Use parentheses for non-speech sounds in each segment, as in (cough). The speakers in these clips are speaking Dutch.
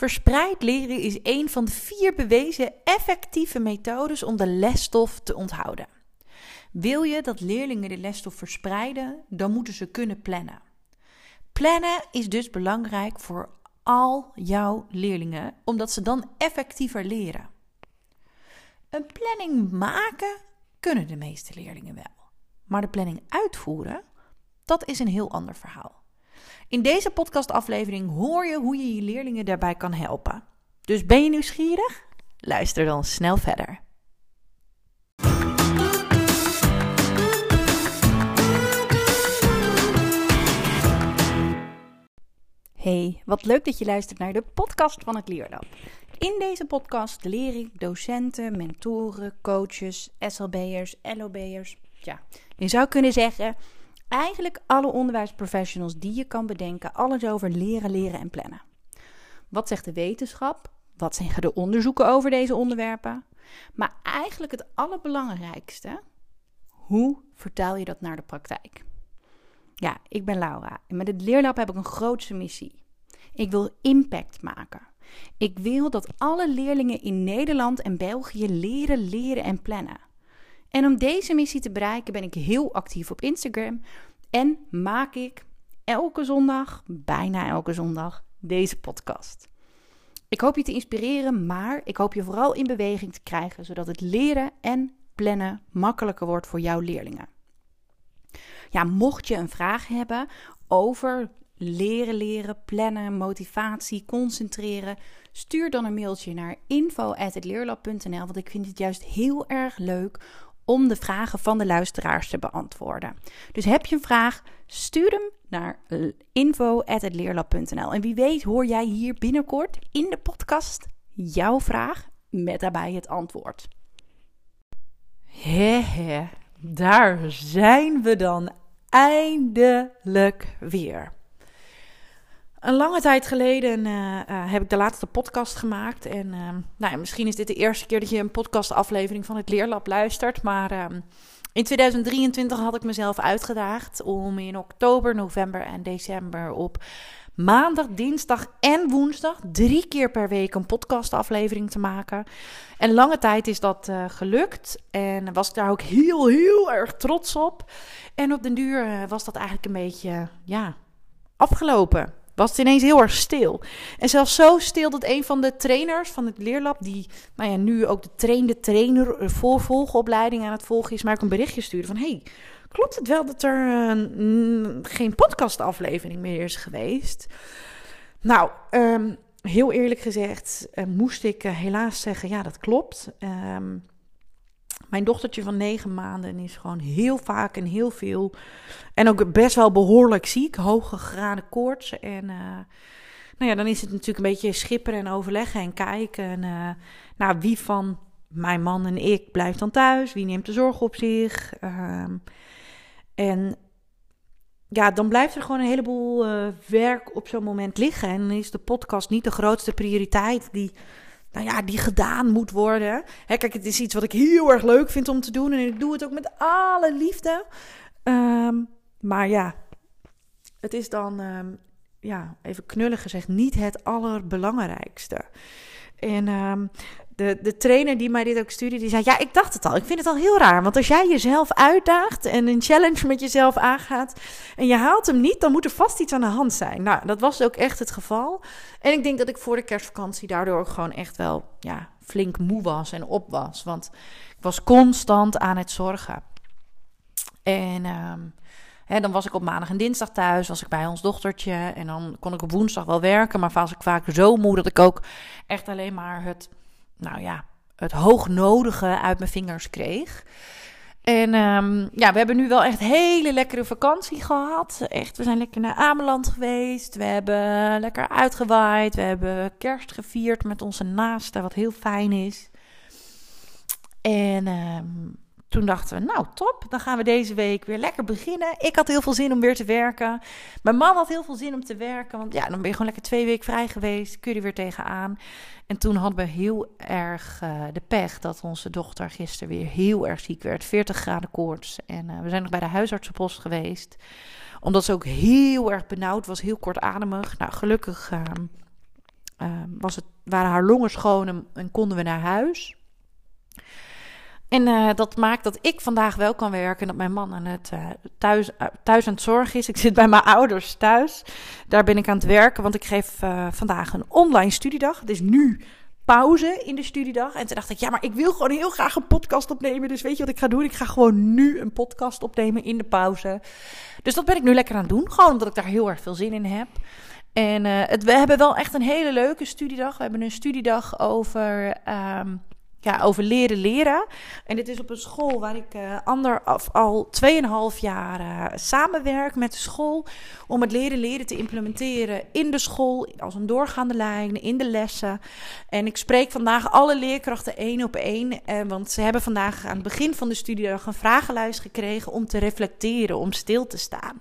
Verspreid leren is een van de vier bewezen effectieve methodes om de lesstof te onthouden. Wil je dat leerlingen de lesstof verspreiden, dan moeten ze kunnen plannen. Plannen is dus belangrijk voor al jouw leerlingen, omdat ze dan effectiever leren. Een planning maken kunnen de meeste leerlingen wel, maar de planning uitvoeren, dat is een heel ander verhaal. In deze podcastaflevering hoor je hoe je je leerlingen daarbij kan helpen. Dus ben je nieuwsgierig? Luister dan snel verder. Hey, wat leuk dat je luistert naar de podcast van het Leerlab. In deze podcast leer ik docenten, mentoren, coaches, SLB'ers, LOB'ers. Ja, je zou kunnen zeggen eigenlijk alle onderwijsprofessionals die je kan bedenken, alles over leren, leren en plannen. Wat zegt de wetenschap? Wat zeggen de onderzoeken over deze onderwerpen? Maar eigenlijk het allerbelangrijkste, hoe vertaal je dat naar de praktijk? Ja, ik ben Laura en met het Leerlab heb ik een grootste missie. Ik wil impact maken. Ik wil dat alle leerlingen in Nederland en België leren, leren en plannen. En om deze missie te bereiken ben ik heel actief op Instagram en maak ik elke zondag, bijna elke zondag, deze podcast. Ik hoop je te inspireren, maar ik hoop je vooral in beweging te krijgen, zodat het leren en plannen makkelijker wordt voor jouw leerlingen. Ja, mocht je een vraag hebben over leren, leren, plannen, motivatie, concentreren, stuur dan een mailtje naar info@leerlab.nl, want ik vind het juist heel erg leuk om de vragen van de luisteraars te beantwoorden. Dus heb je een vraag, stuur hem naar info.leerlab.nl. En wie weet hoor jij hier binnenkort in de podcast jouw vraag met daarbij het antwoord. Hehe, daar zijn we dan eindelijk weer. Een lange tijd geleden uh, uh, heb ik de laatste podcast gemaakt. En uh, nou ja, misschien is dit de eerste keer dat je een podcastaflevering van het Leerlab luistert. Maar ehm, in 2023 had ik mezelf uitgedaagd om in oktober, november en december op maandag, dinsdag en woensdag drie keer per week een podcastaflevering te maken. En lange tijd is dat gelukt. En was ik daar ook heel, heel erg trots op. En op den duur was dat eigenlijk een beetje, ja, afgelopen was het ineens heel erg stil. En zelfs zo stil dat een van de trainers van het leerlab, die nou ja, nu ook de trainde trainer eh, voor volgopleiding aan het volgen is, maar ook een berichtje stuurde van hey, klopt het wel dat er uh, geen podcastaflevering meer is geweest? Nou, um, heel eerlijk gezegd uh, moest ik helaas zeggen, ja, dat klopt. Um, mijn dochtertje van negen maanden is gewoon heel vaak en heel veel. En ook best wel behoorlijk ziek. Hoge graden koorts. En uh, nou ja, dan is het natuurlijk een beetje schipperen en overleggen en kijken. En, uh, nou, wie van mijn man en ik blijft dan thuis? Wie neemt de zorg op zich? Um, en ja, dan blijft er gewoon een heleboel uh, werk op zo'n moment liggen. En dan is de podcast niet de grootste prioriteit die nou ja, die gedaan moet worden. Hè, kijk, het is iets wat ik heel erg leuk vind om te doen. En ik doe het ook met alle liefde. Um, maar ja, het is dan, um, ja, even knullig gezegd, niet het allerbelangrijkste. En um, de, de trainer die mij dit ook stuurde, die zei: Ja, ik dacht het al. Ik vind het al heel raar. Want als jij jezelf uitdaagt en een challenge met jezelf aangaat. en je haalt hem niet, dan moet er vast iets aan de hand zijn. Nou, dat was ook echt het geval. En ik denk dat ik voor de kerstvakantie daardoor ook gewoon echt wel ja, flink moe was en op was. Want ik was constant aan het zorgen. En. He, dan was ik op maandag en dinsdag thuis, was ik bij ons dochtertje. En dan kon ik op woensdag wel werken, maar was ik vaak zo moe dat ik ook echt alleen maar het nou ja, het hoognodige uit mijn vingers kreeg. En um, ja, we hebben nu wel echt hele lekkere vakantie gehad. Echt, we zijn lekker naar Ameland geweest. We hebben lekker uitgewaaid. We hebben kerst gevierd met onze naasten, wat heel fijn is. En um, toen dachten we, nou top, dan gaan we deze week weer lekker beginnen. Ik had heel veel zin om weer te werken. Mijn man had heel veel zin om te werken. Want ja, dan ben je gewoon lekker twee weken vrij geweest. Kun je er weer tegenaan. En toen hadden we heel erg uh, de pech dat onze dochter gisteren weer heel erg ziek werd. 40 graden koorts. En uh, we zijn nog bij de huisartsenpost geweest. Omdat ze ook heel erg benauwd was, heel kortademig. Nou, gelukkig... Uh, was het, waren haar longen schoon en, en konden we naar huis. En uh, dat maakt dat ik vandaag wel kan werken. En dat mijn man aan het, uh, thuis, uh, thuis aan het zorgen is. (laughs) Ik zit bij mijn ouders thuis. Daar ben ik aan het werken. Want ik geef vandaag een online studiedag. Het is nu pauze in de studiedag. En toen dacht ik, ja, maar ik wil gewoon heel graag een podcast opnemen. Dus weet je wat ik ga doen? Ik ga gewoon nu een podcast opnemen in de pauze. Dus dat ben ik nu lekker aan het doen. Gewoon omdat ik daar heel erg veel zin in heb. En we hebben wel echt een hele leuke studiedag. We hebben een studiedag over. Um, ja, over leren leren. En dit is op een school waar ik uh, ander, al 2,5 jaar uh, samenwerk met de school. Om het leren leren te implementeren in de school. Als een doorgaande lijn, in de lessen. En ik spreek vandaag alle leerkrachten één op één. Uh, want ze hebben vandaag aan het begin van de studiedag een vragenlijst gekregen om te reflecteren, om stil te staan.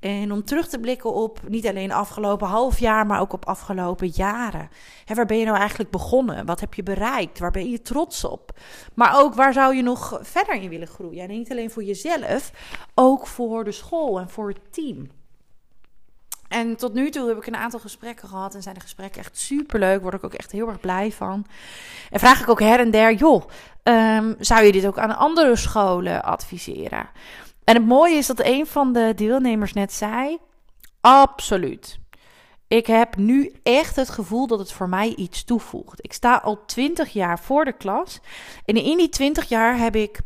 En om terug te blikken op niet alleen afgelopen half jaar, maar ook op afgelopen jaren. Waar ben je nou eigenlijk begonnen? Wat heb je bereikt? Waar ben je trots op? Maar ook waar zou je nog verder in willen groeien? En niet alleen voor jezelf, ook voor de school en voor het team. En tot nu toe heb ik een aantal gesprekken gehad en zijn de gesprekken echt superleuk. Word ik ook echt heel erg blij van. En vraag ik ook her en der, joh, um, zou je dit ook aan andere scholen adviseren? En het mooie is dat een van de deelnemers net zei: absoluut. Ik heb nu echt het gevoel dat het voor mij iets toevoegt. Ik sta al 20 jaar voor de klas. En in die 20 jaar heb ik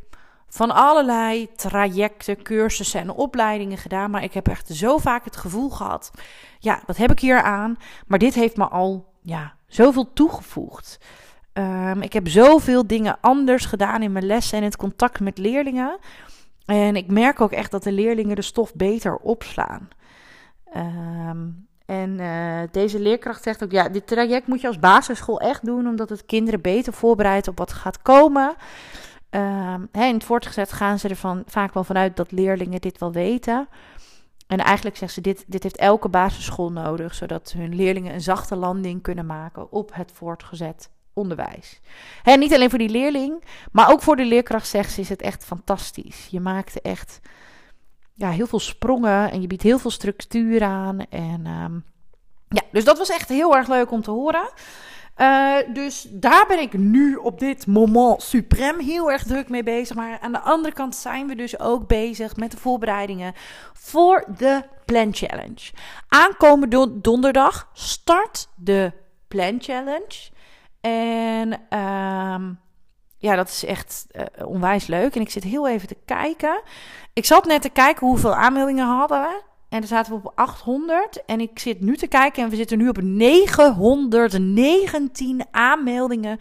van allerlei trajecten, cursussen en opleidingen gedaan. Maar ik heb echt zo vaak het gevoel gehad: ja, wat heb ik hier aan? Maar dit heeft me al ja, zoveel toegevoegd. Um, ik heb zoveel dingen anders gedaan in mijn lessen en het contact met leerlingen. En ik merk ook echt dat de leerlingen de stof beter opslaan. Um, en uh, deze leerkracht zegt ook: ja, dit traject moet je als basisschool echt doen, omdat het kinderen beter voorbereidt op wat gaat komen. Hè, in het voortgezet gaan ze ervan vaak wel vanuit dat leerlingen dit wel weten. En eigenlijk zegt ze: dit, dit heeft elke basisschool nodig, zodat hun leerlingen een zachte landing kunnen maken op het voortgezet onderwijs. Hè, niet alleen voor die leerling, maar ook voor de leerkracht zegt ze is het echt fantastisch. Je maakt echt ja, heel veel sprongen en je biedt heel veel structuur aan. En um, ja, dus dat was echt heel erg leuk om te horen. Uh, dus daar ben ik nu op dit moment suprem heel erg druk mee bezig. Maar aan de andere kant zijn we dus ook bezig met de voorbereidingen voor de Plan Challenge. Aankomende donderdag start de Plan Challenge. En um, ja, dat is echt uh, onwijs leuk. En ik zit heel even te kijken. Ik zat net te kijken hoeveel aanmeldingen hadden we. En dan zaten we op 800. En ik zit nu te kijken en we zitten nu op 919 aanmeldingen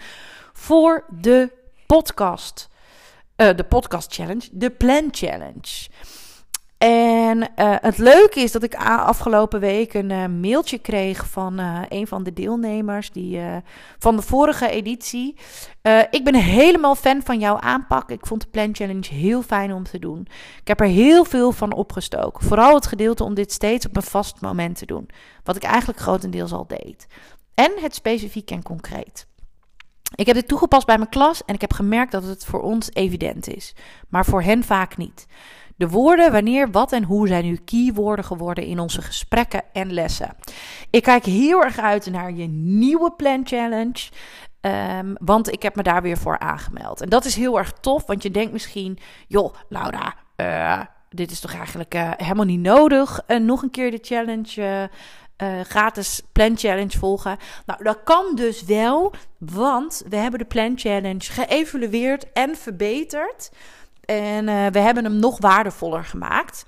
voor de podcast. Uh, de podcast challenge, de plan challenge. En uh, het leuke is dat ik afgelopen week een uh, mailtje kreeg van uh, een van de deelnemers die, van de vorige editie. ik ben helemaal fan van jouw aanpak. Ik vond de Plan Challenge heel fijn om te doen. Ik heb er heel veel van opgestoken. Vooral het gedeelte om dit steeds op een vast moment te doen. Wat ik eigenlijk grotendeels al deed. En het specifiek en concreet. Ik heb dit toegepast bij mijn klas en ik heb gemerkt dat het voor ons evident is. Maar voor hen vaak niet. De woorden, wanneer, wat en hoe zijn nu keywoorden geworden in onze gesprekken en lessen. Ik kijk heel erg uit naar je nieuwe Plan Challenge. Um, want ik heb me daar weer voor aangemeld. En dat is heel erg tof, want je denkt misschien: joh, Laura, uh, dit is toch eigenlijk uh, helemaal niet nodig. Uh, nog een keer de challenge. gratis Plan Challenge volgen. Nou, dat kan dus wel, want we hebben de Plan Challenge geëvalueerd en verbeterd. En uh, we hebben hem nog waardevoller gemaakt.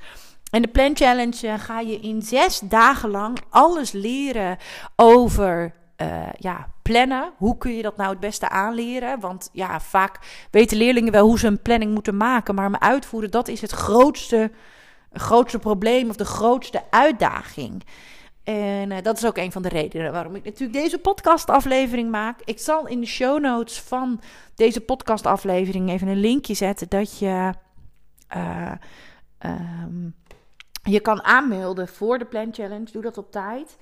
En de Plan Challenge uh, ga je in zes dagen lang alles leren over uh, ja, plannen. Hoe kun je dat nou het beste aanleren? Want ja, vaak weten leerlingen wel hoe ze een planning moeten maken. Maar hem uitvoeren, dat is het grootste, grootste probleem of de grootste uitdaging. En uh, dat is ook een van de redenen waarom ik natuurlijk deze podcastaflevering maak. Ik zal in de show notes van deze podcastaflevering even een linkje zetten dat je uh, um, je kan aanmelden voor de Plan Challenge. Doe dat op tijd,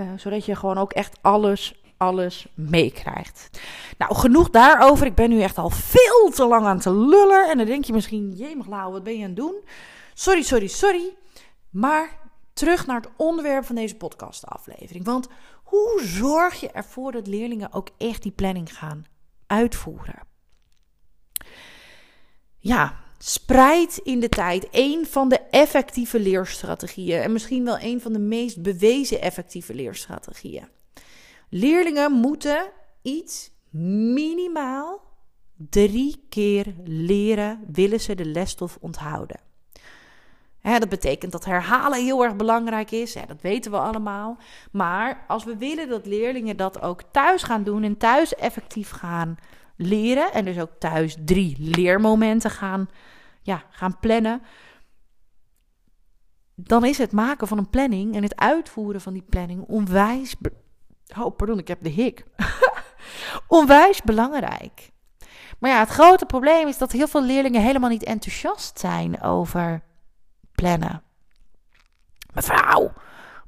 uh, zodat je gewoon ook echt alles alles meekrijgt. Nou, genoeg daarover. Ik ben nu echt al veel te lang aan te lullen. En dan denk je misschien, jemig Lau, wat ben je aan het doen? Sorry, sorry, sorry. Maar terug naar het onderwerp van deze podcastaflevering. Want Hoe zorg je ervoor dat leerlingen ook echt die planning gaan uitvoeren? Ja, spreid in de tijd een van de effectieve leerstrategieën en misschien wel een van de meest bewezen effectieve leerstrategieën. Leerlingen moeten iets minimaal drie keer leren, willen ze de lesstof onthouden. Dat betekent dat herhalen heel erg belangrijk is. dat weten we allemaal. Maar als we willen dat leerlingen dat ook thuis gaan doen en thuis effectief gaan leren. En dus ook thuis drie leermomenten gaan, ja, gaan plannen. Dan is het maken van een planning en het uitvoeren van die planning onwijs. Oh, pardon, ik heb de hik. (laughs) onwijs belangrijk. Maar ja, het grote probleem is dat heel veel leerlingen helemaal niet enthousiast zijn over plannen. Mevrouw,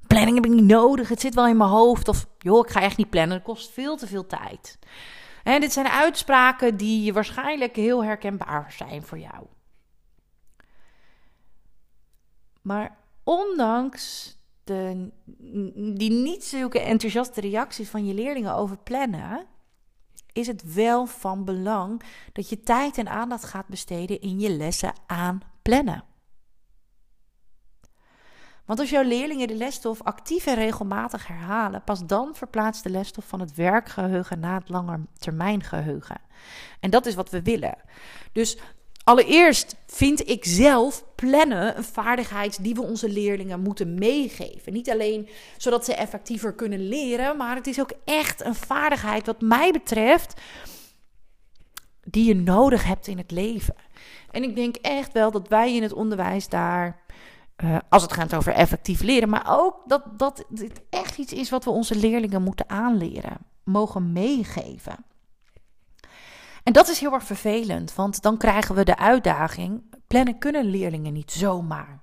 planning heb ik niet nodig. Het zit wel in mijn hoofd. Of joh, ik ga echt niet plannen. Het kost veel te veel tijd. En dit zijn uitspraken die waarschijnlijk heel herkenbaar zijn voor jou. Maar ondanks de, die niet zulke enthousiaste reacties van je leerlingen over plannen, is het wel van belang dat je tijd en aandacht gaat besteden in je lessen aan plannen. Want als jouw leerlingen de lesstof actief en regelmatig herhalen, pas dan verplaatst de lesstof van het werkgeheugen naar het langetermijngeheugen. En dat is wat we willen. Dus allereerst vind ik zelf plannen een vaardigheid die we onze leerlingen moeten meegeven. Niet alleen zodat ze effectiever kunnen leren, maar het is ook echt een vaardigheid, wat mij betreft, die je nodig hebt in het leven. En ik denk echt wel dat wij in het onderwijs daar uh, als het gaat over effectief leren, maar ook dat, dat dit echt iets is wat we onze leerlingen moeten aanleren, mogen meegeven. En dat is heel erg vervelend, want dan krijgen we de uitdaging: plannen kunnen leerlingen niet zomaar.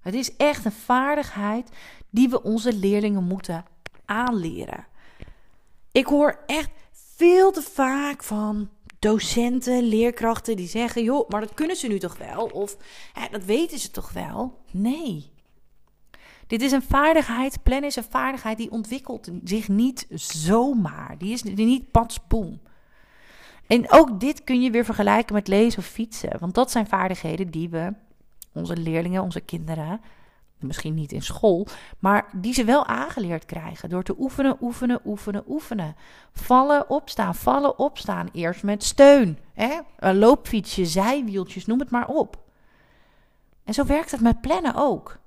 Het is echt een vaardigheid die we onze leerlingen moeten aanleren. Ik hoor echt veel te vaak van docenten, leerkrachten die zeggen: joh, maar dat kunnen ze nu toch wel? Of dat weten ze toch wel? Nee. Dit is een vaardigheid, plannen is een vaardigheid die ontwikkelt zich niet zomaar. Die is niet patsboom. En ook dit kun je weer vergelijken met lezen of fietsen. Want dat zijn vaardigheden die we onze leerlingen, onze kinderen misschien niet in school, maar die ze wel aangeleerd krijgen door te oefenen, oefenen, oefenen, oefenen. Vallen, opstaan, vallen, opstaan. Eerst met steun. Hè? Een loopfietsje, zijwieltjes, noem het maar op. En zo werkt het met plannen ook.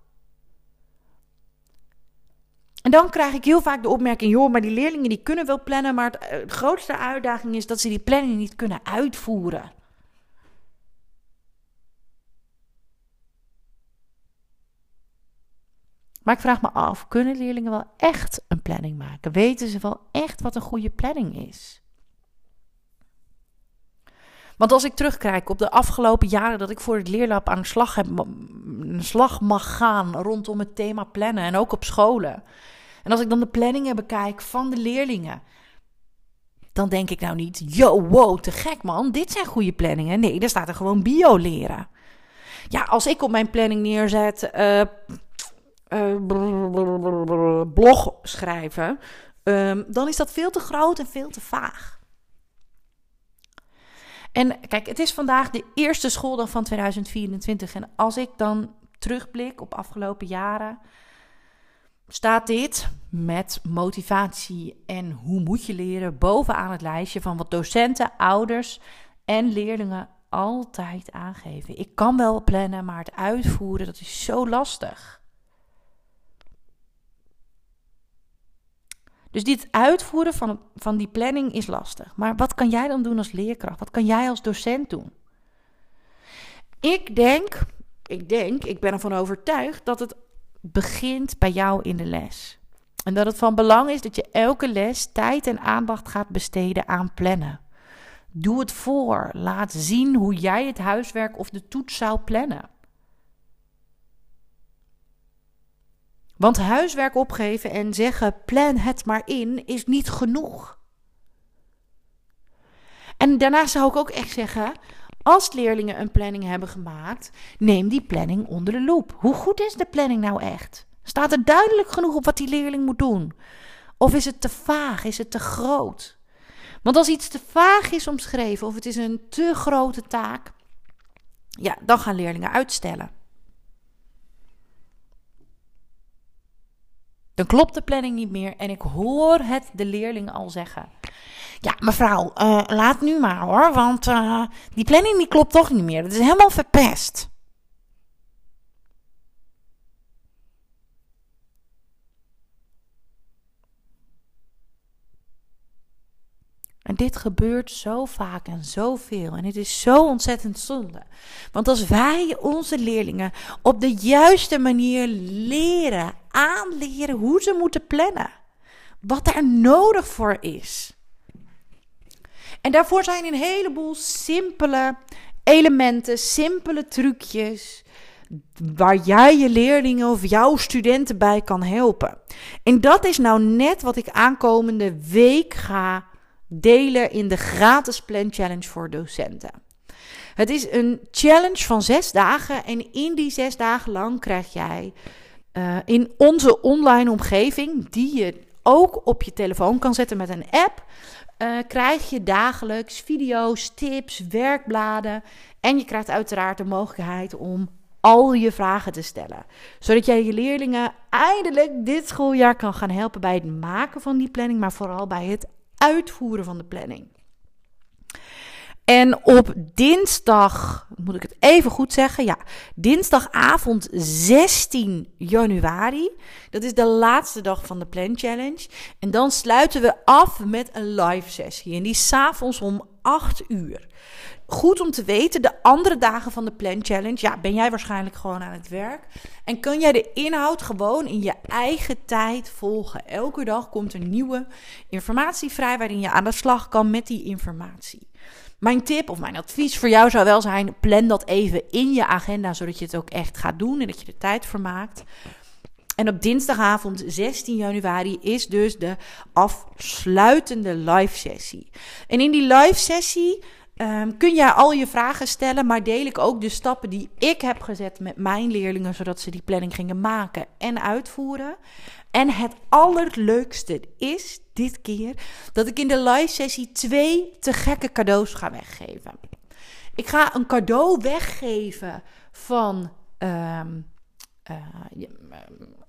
En dan krijg ik heel vaak de opmerking: joh, maar die leerlingen die kunnen wel plannen, maar de grootste uitdaging is dat ze die planning niet kunnen uitvoeren. Maar ik vraag me af, kunnen leerlingen wel echt een planning maken? Weten ze wel echt wat een goede planning is? Want als ik terugkijk op de afgelopen jaren dat ik voor het leerlab aan de slag, heb, de slag mag gaan rondom het thema plannen en ook op scholen. En als ik dan de planningen bekijk van de leerlingen, dan denk ik nou niet, yo, wow, te gek man, dit zijn goede planningen. Nee, daar staat er gewoon bio leren. Ja, als ik op mijn planning neerzet, uh, uh, blog schrijven, um, dan is dat veel te groot en veel te vaag. En kijk, het is vandaag de eerste schooldag van 2024. En als ik dan terugblik op afgelopen jaren, staat dit met motivatie en hoe moet je leren bovenaan het lijstje van wat docenten, ouders en leerlingen altijd aangeven. Ik kan wel plannen, maar het uitvoeren dat is zo lastig. Dus dit uitvoeren van, van die planning is lastig. Maar wat kan jij dan doen als leerkracht? Wat kan jij als docent doen? Ik denk, ik denk, ik ben ervan overtuigd dat het begint bij jou in de les. En dat het van belang is dat je elke les tijd en aandacht gaat besteden aan plannen. Doe het voor. Laat zien hoe jij het huiswerk of de toets zou plannen. Want huiswerk opgeven en zeggen plan het maar in is niet genoeg. En daarnaast zou ik ook echt zeggen, als leerlingen een planning hebben gemaakt, neem die planning onder de loep. Hoe goed is de planning nou echt? Staat er duidelijk genoeg op wat die leerling moet doen? Of is het te vaag? Is het te groot? Want als iets te vaag is omschreven of het is een te grote taak, ja, dan gaan leerlingen uitstellen. Dan klopt de planning niet meer en ik hoor het de leerlingen al zeggen. Ja, mevrouw, uh, laat nu maar hoor, want uh, die planning die klopt toch niet meer. Het is helemaal verpest. En dit gebeurt zo vaak en zoveel. En het is zo ontzettend zonde. Want als wij onze leerlingen op de juiste manier leren, aanleren hoe ze moeten plannen, wat daar nodig voor is. En daarvoor zijn een heleboel simpele elementen, simpele trucjes waar jij je leerlingen of jouw studenten bij kan helpen. En dat is nou net wat ik aankomende week ga delen in de gratis Plan Challenge voor docenten. Het is een challenge van zes dagen en in die zes dagen lang krijg jij uh, in onze online omgeving, die je ook op je telefoon kan zetten met een app, uh, krijg je dagelijks video's, tips, werkbladen en je krijgt uiteraard de mogelijkheid om al je vragen te stellen. Zodat jij je leerlingen eindelijk dit schooljaar kan gaan helpen bij het maken van die planning, maar vooral bij het uitvoeren van de planning. En op dinsdag, moet ik het even goed zeggen, ja, dinsdagavond 16 januari, dat is de laatste dag van de Plan Challenge. En dan sluiten we af met een live sessie. En die is s'avonds om 8 uur. Goed om te weten, de andere dagen van de Plan Challenge, ja, ben jij waarschijnlijk gewoon aan het werk. En kun jij de inhoud gewoon in je eigen tijd volgen. Elke dag komt er nieuwe informatie vrij waarin je aan de slag kan met die informatie. Mijn tip of mijn advies voor jou zou wel zijn: plan dat even in je agenda, zodat je het ook echt gaat doen en dat je er tijd voor maakt. En op dinsdagavond 16 januari is dus de afsluitende live sessie. En in die live sessie Um, kun jij al je vragen stellen, maar deel ik ook de stappen die ik heb gezet met mijn leerlingen, zodat ze die planning gingen maken en uitvoeren. En het allerleukste is dit keer dat ik in de live sessie twee te gekke cadeaus ga weggeven. Ik ga een cadeau weggeven van um, uh,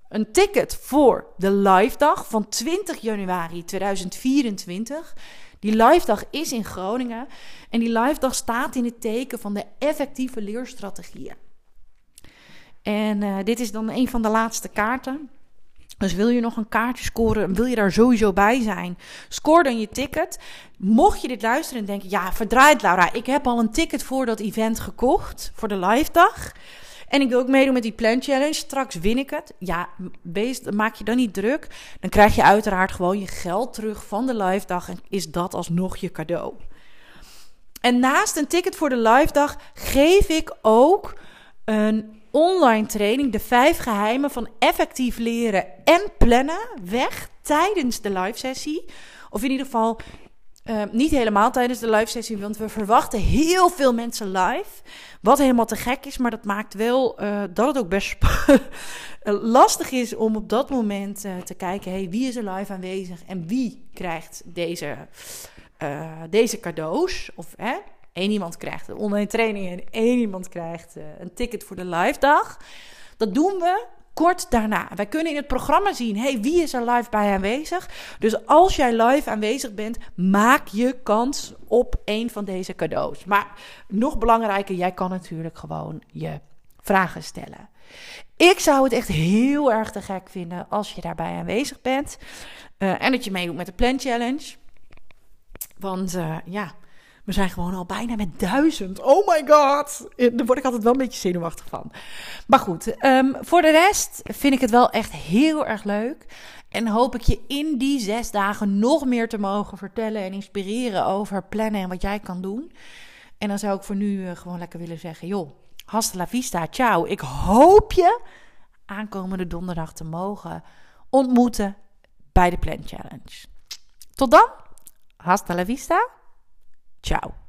een ticket voor de live dag van 20 januari 2024. Die live dag is in Groningen en die live dag staat in het teken van de effectieve leerstrategieën. En uh, dit is dan een van de laatste kaarten. Dus wil je nog een kaartje scoren, wil je daar sowieso bij zijn, scoor dan je ticket. Mocht je dit luisteren en denken, ja, verdraait Laura, ik heb al een ticket voor dat event gekocht, voor de live dag. En ik wil ook meedoen met die Plan Challenge. Straks win ik het. Ja, maak je dan niet druk. Dan krijg je uiteraard gewoon je geld terug van de live dag. En is dat alsnog je cadeau. En naast een ticket voor de live dag geef ik ook een online training. De vijf geheimen van effectief leren en plannen weg tijdens de live sessie. Of in ieder geval uh, niet helemaal tijdens de live sessie, want we verwachten heel veel mensen live. Wat helemaal te gek is, maar dat maakt wel uh, dat het ook best (laughs) lastig is om op dat moment uh, te kijken: hey, wie is er live aanwezig en wie krijgt deze, deze cadeaus? Of hè, één iemand krijgt een online training en één iemand krijgt een ticket voor de live dag. Dat doen we kort daarna. Wij kunnen in het programma zien, hey, wie is er live bij aanwezig? Dus als jij live aanwezig bent, maak je kans op een van deze cadeaus. Maar nog belangrijker, jij kan natuurlijk gewoon je vragen stellen. Ik zou het echt heel erg te gek vinden als je daarbij aanwezig bent. Uh, en dat je meedoet met de Plan Challenge. Want uh, ja, we zijn gewoon al bijna met duizend. Oh my god. Daar word ik altijd wel een beetje zenuwachtig van. Maar goed, um, voor de rest vind ik het wel echt heel erg leuk. En hoop ik je in die zes dagen nog meer te mogen vertellen en inspireren over plannen en wat jij kan doen. En dan zou ik voor nu uh, gewoon lekker willen zeggen: joh, hasta la vista, ciao. Ik hoop je aankomende donderdag te mogen ontmoeten bij de Plan Challenge. Tot dan, hasta la vista. Ciao.